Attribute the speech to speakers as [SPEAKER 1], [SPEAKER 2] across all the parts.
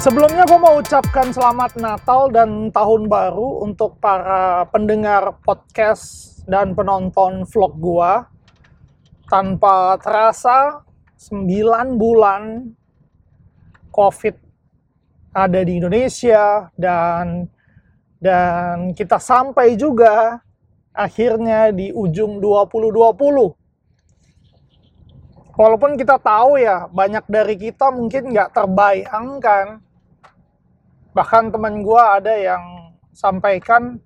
[SPEAKER 1] Sebelumnya gue mau ucapkan selamat Natal dan Tahun Baru untuk para pendengar podcast dan penonton vlog gue. Tanpa terasa, 9 bulan COVID ada di Indonesia dan dan kita sampai juga akhirnya di ujung 2020 walaupun kita tahu ya banyak dari kita mungkin nggak terbayangkan bahkan teman gue ada yang sampaikan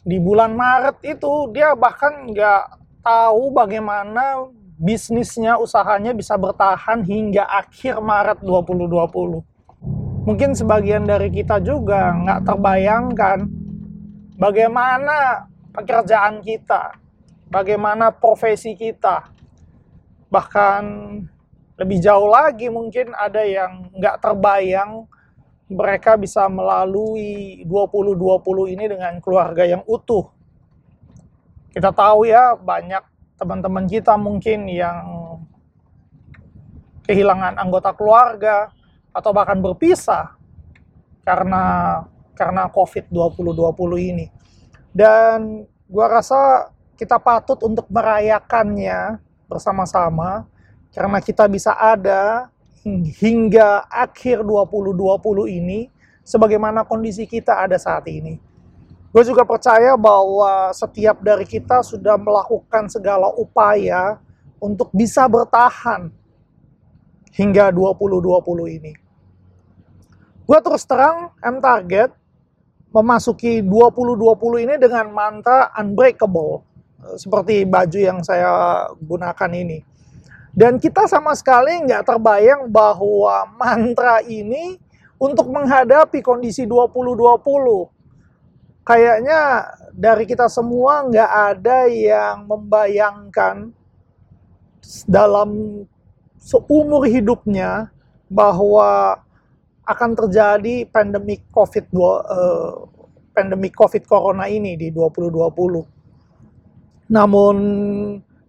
[SPEAKER 1] di bulan Maret itu dia bahkan nggak tahu bagaimana bisnisnya usahanya bisa bertahan hingga akhir Maret 2020 mungkin sebagian dari kita juga nggak terbayangkan bagaimana pekerjaan kita bagaimana profesi kita. Bahkan lebih jauh lagi mungkin ada yang nggak terbayang mereka bisa melalui 2020 ini dengan keluarga yang utuh. Kita tahu ya banyak teman-teman kita mungkin yang kehilangan anggota keluarga atau bahkan berpisah karena karena COVID-2020 ini. Dan gua rasa kita patut untuk merayakannya bersama-sama karena kita bisa ada hingga akhir 2020 ini sebagaimana kondisi kita ada saat ini. Gue juga percaya bahwa setiap dari kita sudah melakukan segala upaya untuk bisa bertahan hingga 2020 ini. Gue terus terang M target memasuki 2020 ini dengan mantra unbreakable seperti baju yang saya gunakan ini. Dan kita sama sekali nggak terbayang bahwa mantra ini untuk menghadapi kondisi 2020. Kayaknya dari kita semua nggak ada yang membayangkan dalam seumur hidupnya bahwa akan terjadi pandemi COVID uh, pandemi COVID Corona ini di 2020. Namun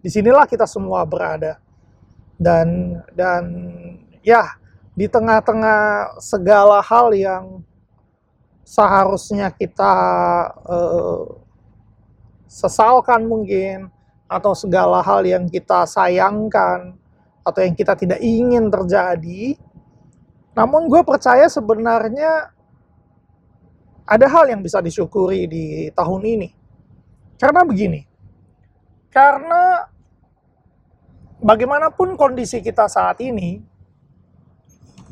[SPEAKER 1] di sinilah kita semua berada dan dan ya di tengah-tengah segala hal yang seharusnya kita uh, sesalkan mungkin atau segala hal yang kita sayangkan atau yang kita tidak ingin terjadi namun gue percaya sebenarnya ada hal yang bisa disyukuri di tahun ini. Karena begini karena bagaimanapun kondisi kita saat ini,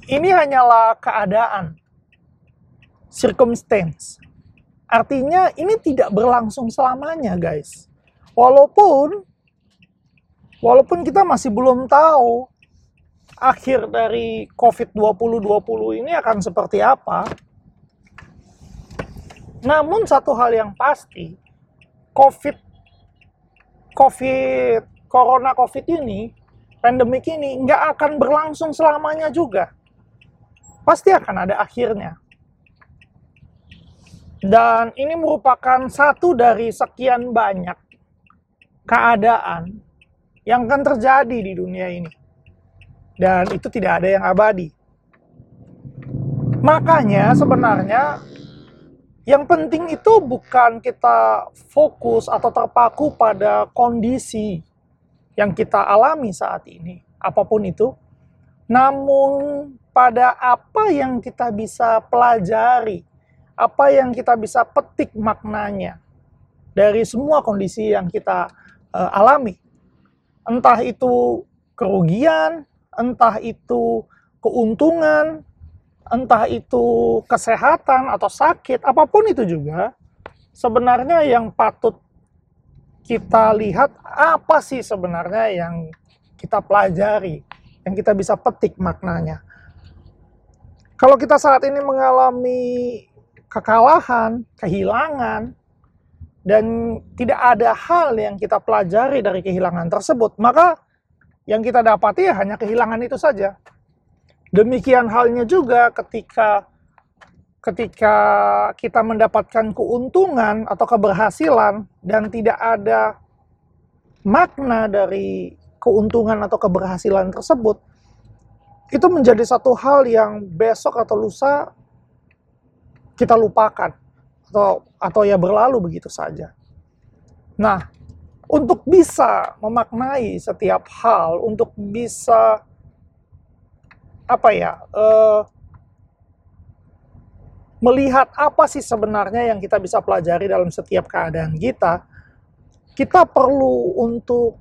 [SPEAKER 1] ini hanyalah keadaan, circumstance. Artinya ini tidak berlangsung selamanya, guys. Walaupun walaupun kita masih belum tahu akhir dari COVID 2020 ini akan seperti apa. Namun satu hal yang pasti, COVID COVID corona covid ini, pandemik ini nggak akan berlangsung selamanya juga. Pasti akan ada akhirnya. Dan ini merupakan satu dari sekian banyak keadaan yang akan terjadi di dunia ini. Dan itu tidak ada yang abadi. Makanya sebenarnya yang penting itu bukan kita fokus atau terpaku pada kondisi yang kita alami saat ini, apa pun itu. Namun pada apa yang kita bisa pelajari, apa yang kita bisa petik maknanya dari semua kondisi yang kita uh, alami. Entah itu kerugian, entah itu keuntungan, entah itu kesehatan atau sakit, apa pun itu juga sebenarnya yang patut kita lihat apa sih sebenarnya yang kita pelajari, yang kita bisa petik maknanya. Kalau kita saat ini mengalami kekalahan, kehilangan, dan tidak ada hal yang kita pelajari dari kehilangan tersebut, maka yang kita dapati ya hanya kehilangan itu saja. Demikian halnya juga ketika ketika kita mendapatkan keuntungan atau keberhasilan dan tidak ada makna dari keuntungan atau keberhasilan tersebut, itu menjadi satu hal yang besok atau lusa kita lupakan atau atau ya berlalu begitu saja. Nah, untuk bisa memaknai setiap hal, untuk bisa apa ya, uh, melihat apa sih sebenarnya yang kita bisa pelajari dalam setiap keadaan kita, kita perlu untuk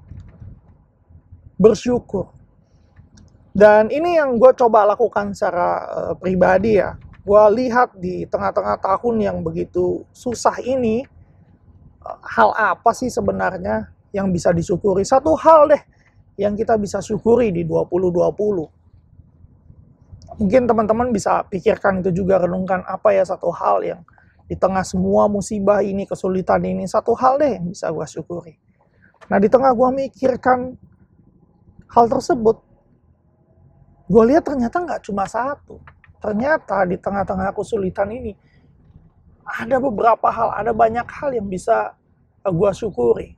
[SPEAKER 1] bersyukur. Dan ini yang gue coba lakukan secara uh, pribadi ya. Gue lihat di tengah-tengah tahun yang begitu susah ini, hal apa sih sebenarnya yang bisa disyukuri? Satu hal deh yang kita bisa syukuri di 2020. Mungkin teman-teman bisa pikirkan itu juga, renungkan apa ya satu hal yang di tengah semua musibah ini, kesulitan ini, satu hal deh yang bisa gue syukuri. Nah di tengah gue mikirkan hal tersebut, gue lihat ternyata nggak cuma satu. Ternyata di tengah-tengah kesulitan ini, ada beberapa hal, ada banyak hal yang bisa gue syukuri.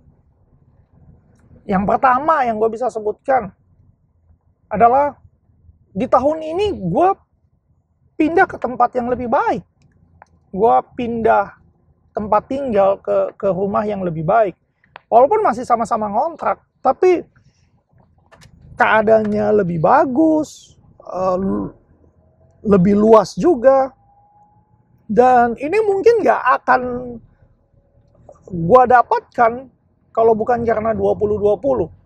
[SPEAKER 1] Yang pertama yang gue bisa sebutkan adalah di tahun ini gue pindah ke tempat yang lebih baik. Gue pindah tempat tinggal ke ke rumah yang lebih baik. Walaupun masih sama-sama ngontrak, tapi keadaannya lebih bagus, uh, lebih luas juga. Dan ini mungkin nggak akan gue dapatkan kalau bukan karena 2020.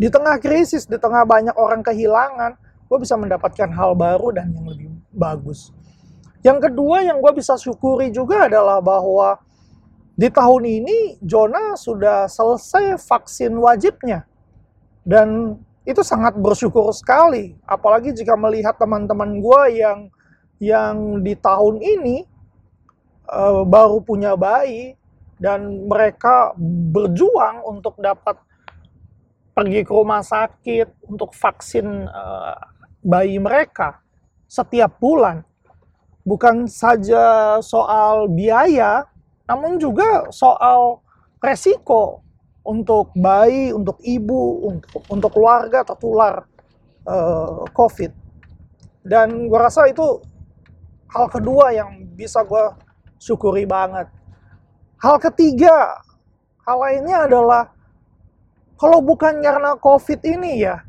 [SPEAKER 1] Di tengah krisis, di tengah banyak orang kehilangan, gue bisa mendapatkan hal baru dan yang lebih bagus. Yang kedua yang gue bisa syukuri juga adalah bahwa di tahun ini Jona sudah selesai vaksin wajibnya. Dan itu sangat bersyukur sekali. Apalagi jika melihat teman-teman gue yang yang di tahun ini uh, baru punya bayi dan mereka berjuang untuk dapat pergi ke rumah sakit untuk vaksin uh, bayi mereka setiap bulan. Bukan saja soal biaya, namun juga soal resiko untuk bayi, untuk ibu, untuk untuk keluarga tertular uh, COVID. Dan gue rasa itu hal kedua yang bisa gue syukuri banget. Hal ketiga, hal lainnya adalah kalau bukan karena COVID ini ya,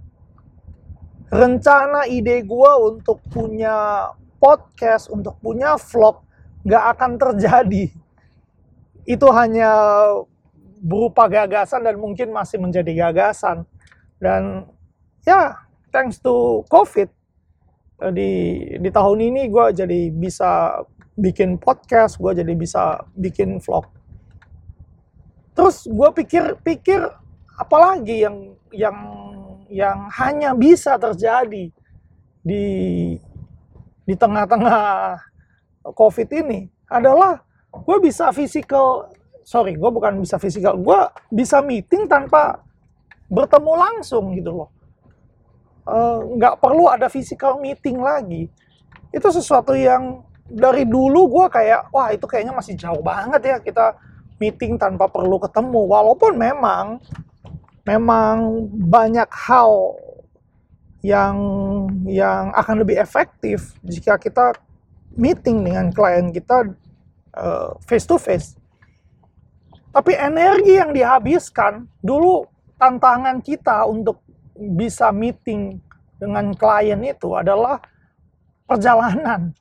[SPEAKER 1] rencana ide gue untuk punya podcast, untuk punya vlog, nggak akan terjadi. Itu hanya berupa gagasan dan mungkin masih menjadi gagasan. Dan ya, thanks to COVID, di di tahun ini gue jadi bisa bikin podcast, gue jadi bisa bikin vlog. Terus gue pikir-pikir apalagi yang yang yang hanya bisa terjadi di di tengah-tengah COVID ini adalah gue bisa physical sorry gue bukan bisa physical gue bisa meeting tanpa bertemu langsung gitu loh. Eh, nggak uh, perlu ada physical meeting lagi. Itu sesuatu yang dari dulu gue kayak wah itu kayaknya masih jauh banget ya kita meeting tanpa perlu ketemu. Walaupun memang memang banyak hal yang yang akan lebih efektif jika kita meeting dengan klien kita uh, face to face tapi energi yang dihabiskan dulu tantangan kita untuk bisa meeting dengan klien itu adalah perjalanan.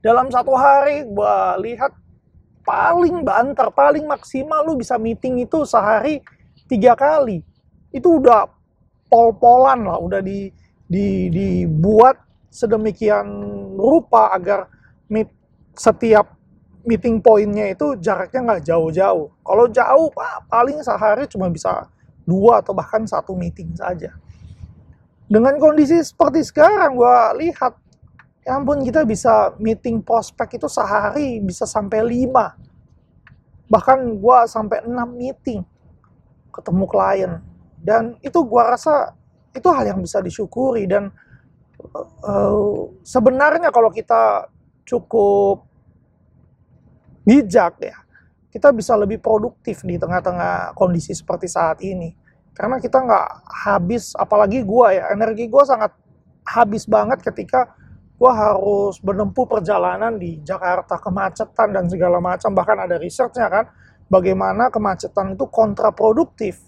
[SPEAKER 1] Dalam satu hari gue lihat paling banter, paling maksimal lu bisa meeting itu sehari tiga kali. Itu udah pol-polan lah, udah di, di, dibuat sedemikian rupa agar meet, setiap meeting pointnya itu jaraknya nggak jauh-jauh. Kalau jauh, paling sehari cuma bisa dua atau bahkan satu meeting saja. Dengan kondisi seperti sekarang, gue lihat Ya ampun kita bisa meeting prospek itu sehari bisa sampai 5. Bahkan gua sampai 6 meeting ketemu klien. Dan itu gua rasa itu hal yang bisa disyukuri dan uh, sebenarnya kalau kita cukup bijak ya, kita bisa lebih produktif di tengah-tengah kondisi seperti saat ini. Karena kita nggak habis, apalagi gua ya, energi gua sangat habis banget ketika gua harus menempuh perjalanan di Jakarta, kemacetan dan segala macam. Bahkan ada researchnya kan, bagaimana kemacetan itu kontraproduktif.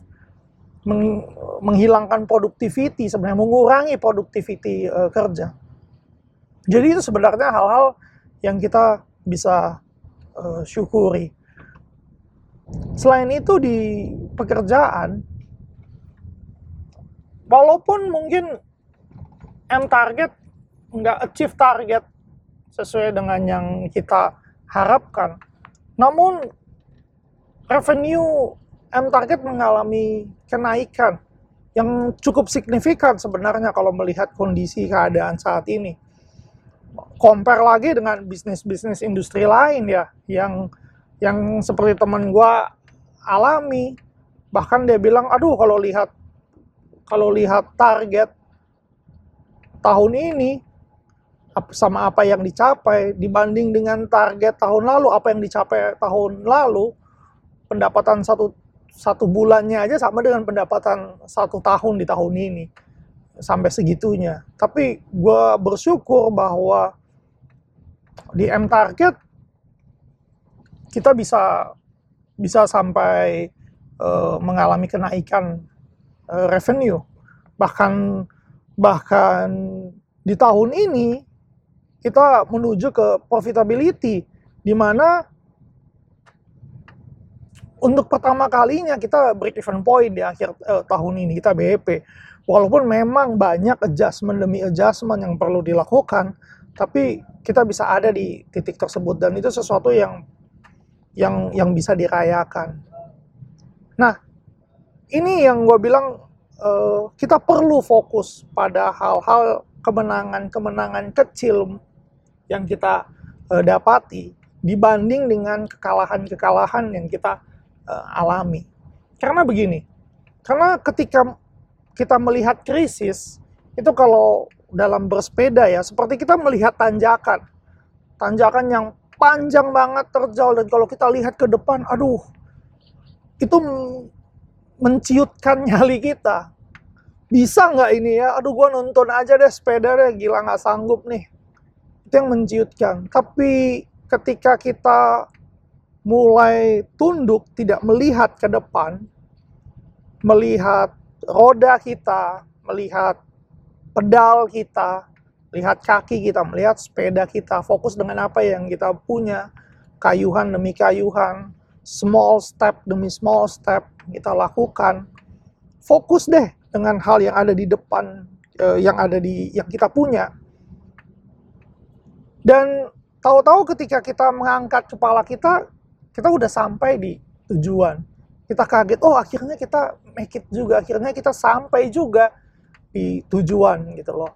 [SPEAKER 1] Meng, menghilangkan productivity, sebenarnya mengurangi productivity uh, kerja. Jadi itu sebenarnya hal-hal yang kita bisa uh, syukuri. Selain itu di pekerjaan, walaupun mungkin M target nggak achieve target sesuai dengan yang kita harapkan, namun revenue M target mengalami kenaikan yang cukup signifikan sebenarnya kalau melihat kondisi keadaan saat ini. Compare lagi dengan bisnis-bisnis industri lain ya, yang yang seperti teman gue alami, bahkan dia bilang, aduh kalau lihat kalau lihat target tahun ini sama apa yang dicapai dibanding dengan target tahun lalu apa yang dicapai tahun lalu pendapatan satu satu bulannya aja sama dengan pendapatan satu tahun di tahun ini sampai segitunya. Tapi gue bersyukur bahwa di M target kita bisa bisa sampai uh, mengalami kenaikan uh, revenue. Bahkan bahkan di tahun ini kita menuju ke profitability di mana untuk pertama kalinya kita break even point di akhir eh, tahun ini kita BEP walaupun memang banyak adjustment demi adjustment yang perlu dilakukan tapi kita bisa ada di titik tersebut dan itu sesuatu yang yang yang bisa dirayakan. Nah ini yang gue bilang uh, kita perlu fokus pada hal-hal kemenangan-kemenangan kecil yang kita uh, dapati dibanding dengan kekalahan-kekalahan yang kita uh, alami. Karena begini, karena ketika kita melihat krisis itu kalau dalam bersepeda ya seperti kita melihat tanjakan, tanjakan yang panjang banget terjal dan kalau kita lihat ke depan, aduh itu menciutkan nyali kita. Bisa nggak ini ya? Aduh, gue nonton aja deh sepeda deh, gila nggak sanggup nih. Itu yang menciutkan. Tapi ketika kita mulai tunduk, tidak melihat ke depan, melihat roda kita, melihat pedal kita, lihat kaki kita, melihat sepeda kita, fokus dengan apa yang kita punya, kayuhan demi kayuhan, small step demi small step kita lakukan. Fokus deh dengan hal yang ada di depan, uh, yang ada di yang kita punya. Dan tahu-tahu ketika kita mengangkat kepala kita, kita udah sampai di tujuan. Kita kaget, oh akhirnya kita make it juga, akhirnya kita sampai juga di tujuan gitu loh.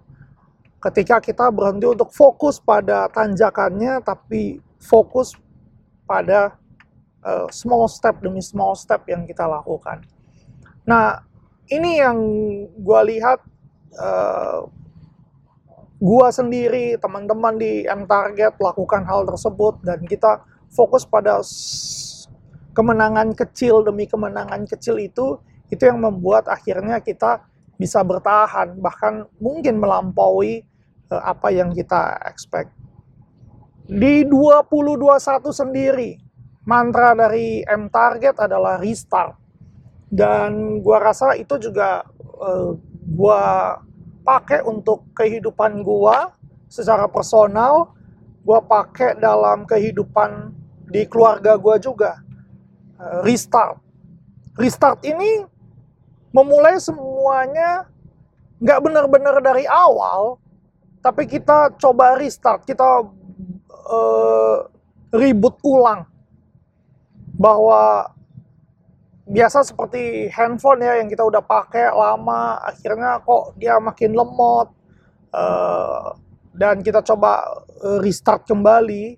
[SPEAKER 1] Ketika kita berhenti untuk fokus pada tanjakannya, tapi fokus pada uh, small step demi small step yang kita lakukan. Nah, ini yang gue lihat uh, gue sendiri, teman-teman di M Target lakukan hal tersebut dan kita fokus pada kemenangan kecil demi kemenangan kecil itu, itu yang membuat akhirnya kita bisa bertahan bahkan mungkin melampaui uh, apa yang kita expect. Di 2021 sendiri, mantra dari M Target adalah restart. Dan gua rasa itu juga uh, gua pakai untuk kehidupan gua secara personal, gua pakai dalam kehidupan di keluarga gua juga. Uh, restart. Restart ini memulai semuanya nggak benar-benar dari awal, tapi kita coba restart, kita uh, ribut ulang bahwa biasa seperti handphone ya yang kita udah pakai lama akhirnya kok dia makin lemot uh, dan kita coba eh, restart kembali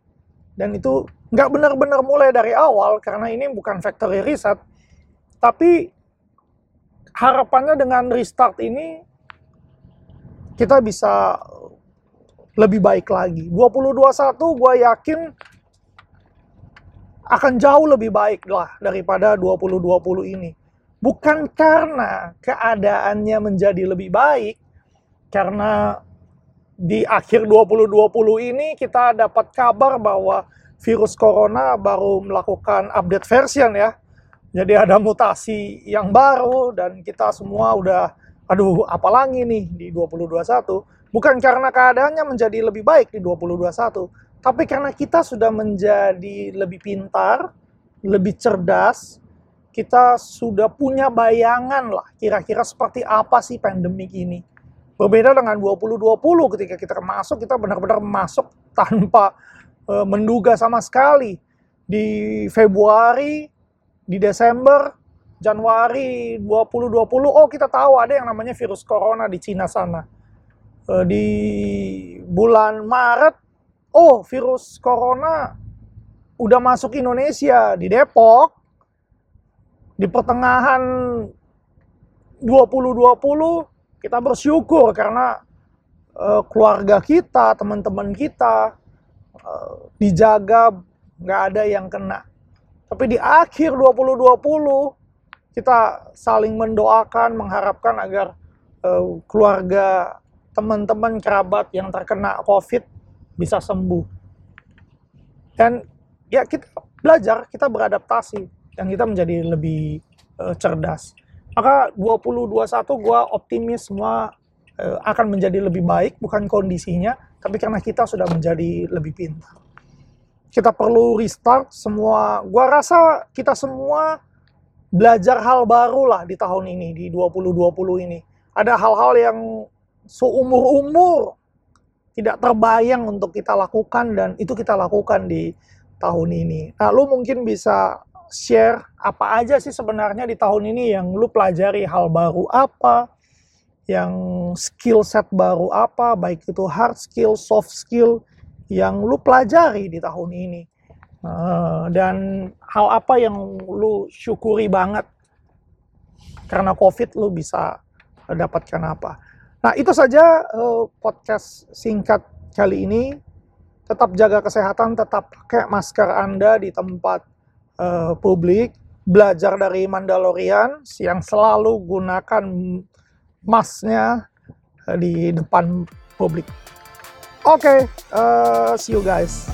[SPEAKER 1] dan itu nggak benar-benar mulai dari awal karena ini bukan factory reset tapi harapannya dengan restart ini kita bisa lebih baik lagi 2021 gue yakin akan jauh lebih baik lah daripada 2020 ini. bukan karena keadaannya menjadi lebih baik, karena di akhir 2020 ini kita dapat kabar bahwa virus corona baru melakukan update version ya. Jadi ada mutasi yang baru dan kita semua udah aduh apalagi nih di 2021 bukan karena keadaannya menjadi lebih baik di 2021 tapi karena kita sudah menjadi lebih pintar, lebih cerdas, kita sudah punya bayangan lah kira-kira seperti apa sih pandemik ini. Berbeda dengan 2020 ketika kita masuk, kita benar-benar masuk tanpa menduga sama sekali. Di Februari, di Desember, Januari 2020, oh kita tahu ada yang namanya virus corona di Cina sana. E, di bulan Maret, oh virus corona udah masuk Indonesia di Depok. Di pertengahan 2020 kita bersyukur karena uh, keluarga kita, teman-teman kita dijaga nggak ada yang kena. Tapi di akhir 2020 kita saling mendoakan, mengharapkan agar uh, keluarga, teman-teman, kerabat yang terkena COVID bisa sembuh. Dan ya kita belajar, kita beradaptasi, dan kita menjadi lebih uh, cerdas. Maka 2021 gue optimis semua uh, akan menjadi lebih baik, bukan kondisinya, tapi karena kita sudah menjadi lebih pintar. Kita perlu restart semua. Gue rasa kita semua belajar hal baru lah di tahun ini, di 2020 ini. Ada hal-hal yang seumur-umur tidak terbayang untuk kita lakukan dan itu kita lakukan di tahun ini. Nah, lu mungkin bisa share apa aja sih sebenarnya di tahun ini yang lu pelajari hal baru apa, yang skill set baru apa, baik itu hard skill, soft skill yang lu pelajari di tahun ini. Uh, dan hal apa yang lu syukuri banget karena COVID lu bisa dapatkan apa. Nah, itu saja uh, podcast singkat kali ini. Tetap jaga kesehatan, tetap pakai masker Anda di tempat uh, publik. Belajar dari Mandalorian yang selalu gunakan masknya di depan publik. Oke, okay, uh, see you guys.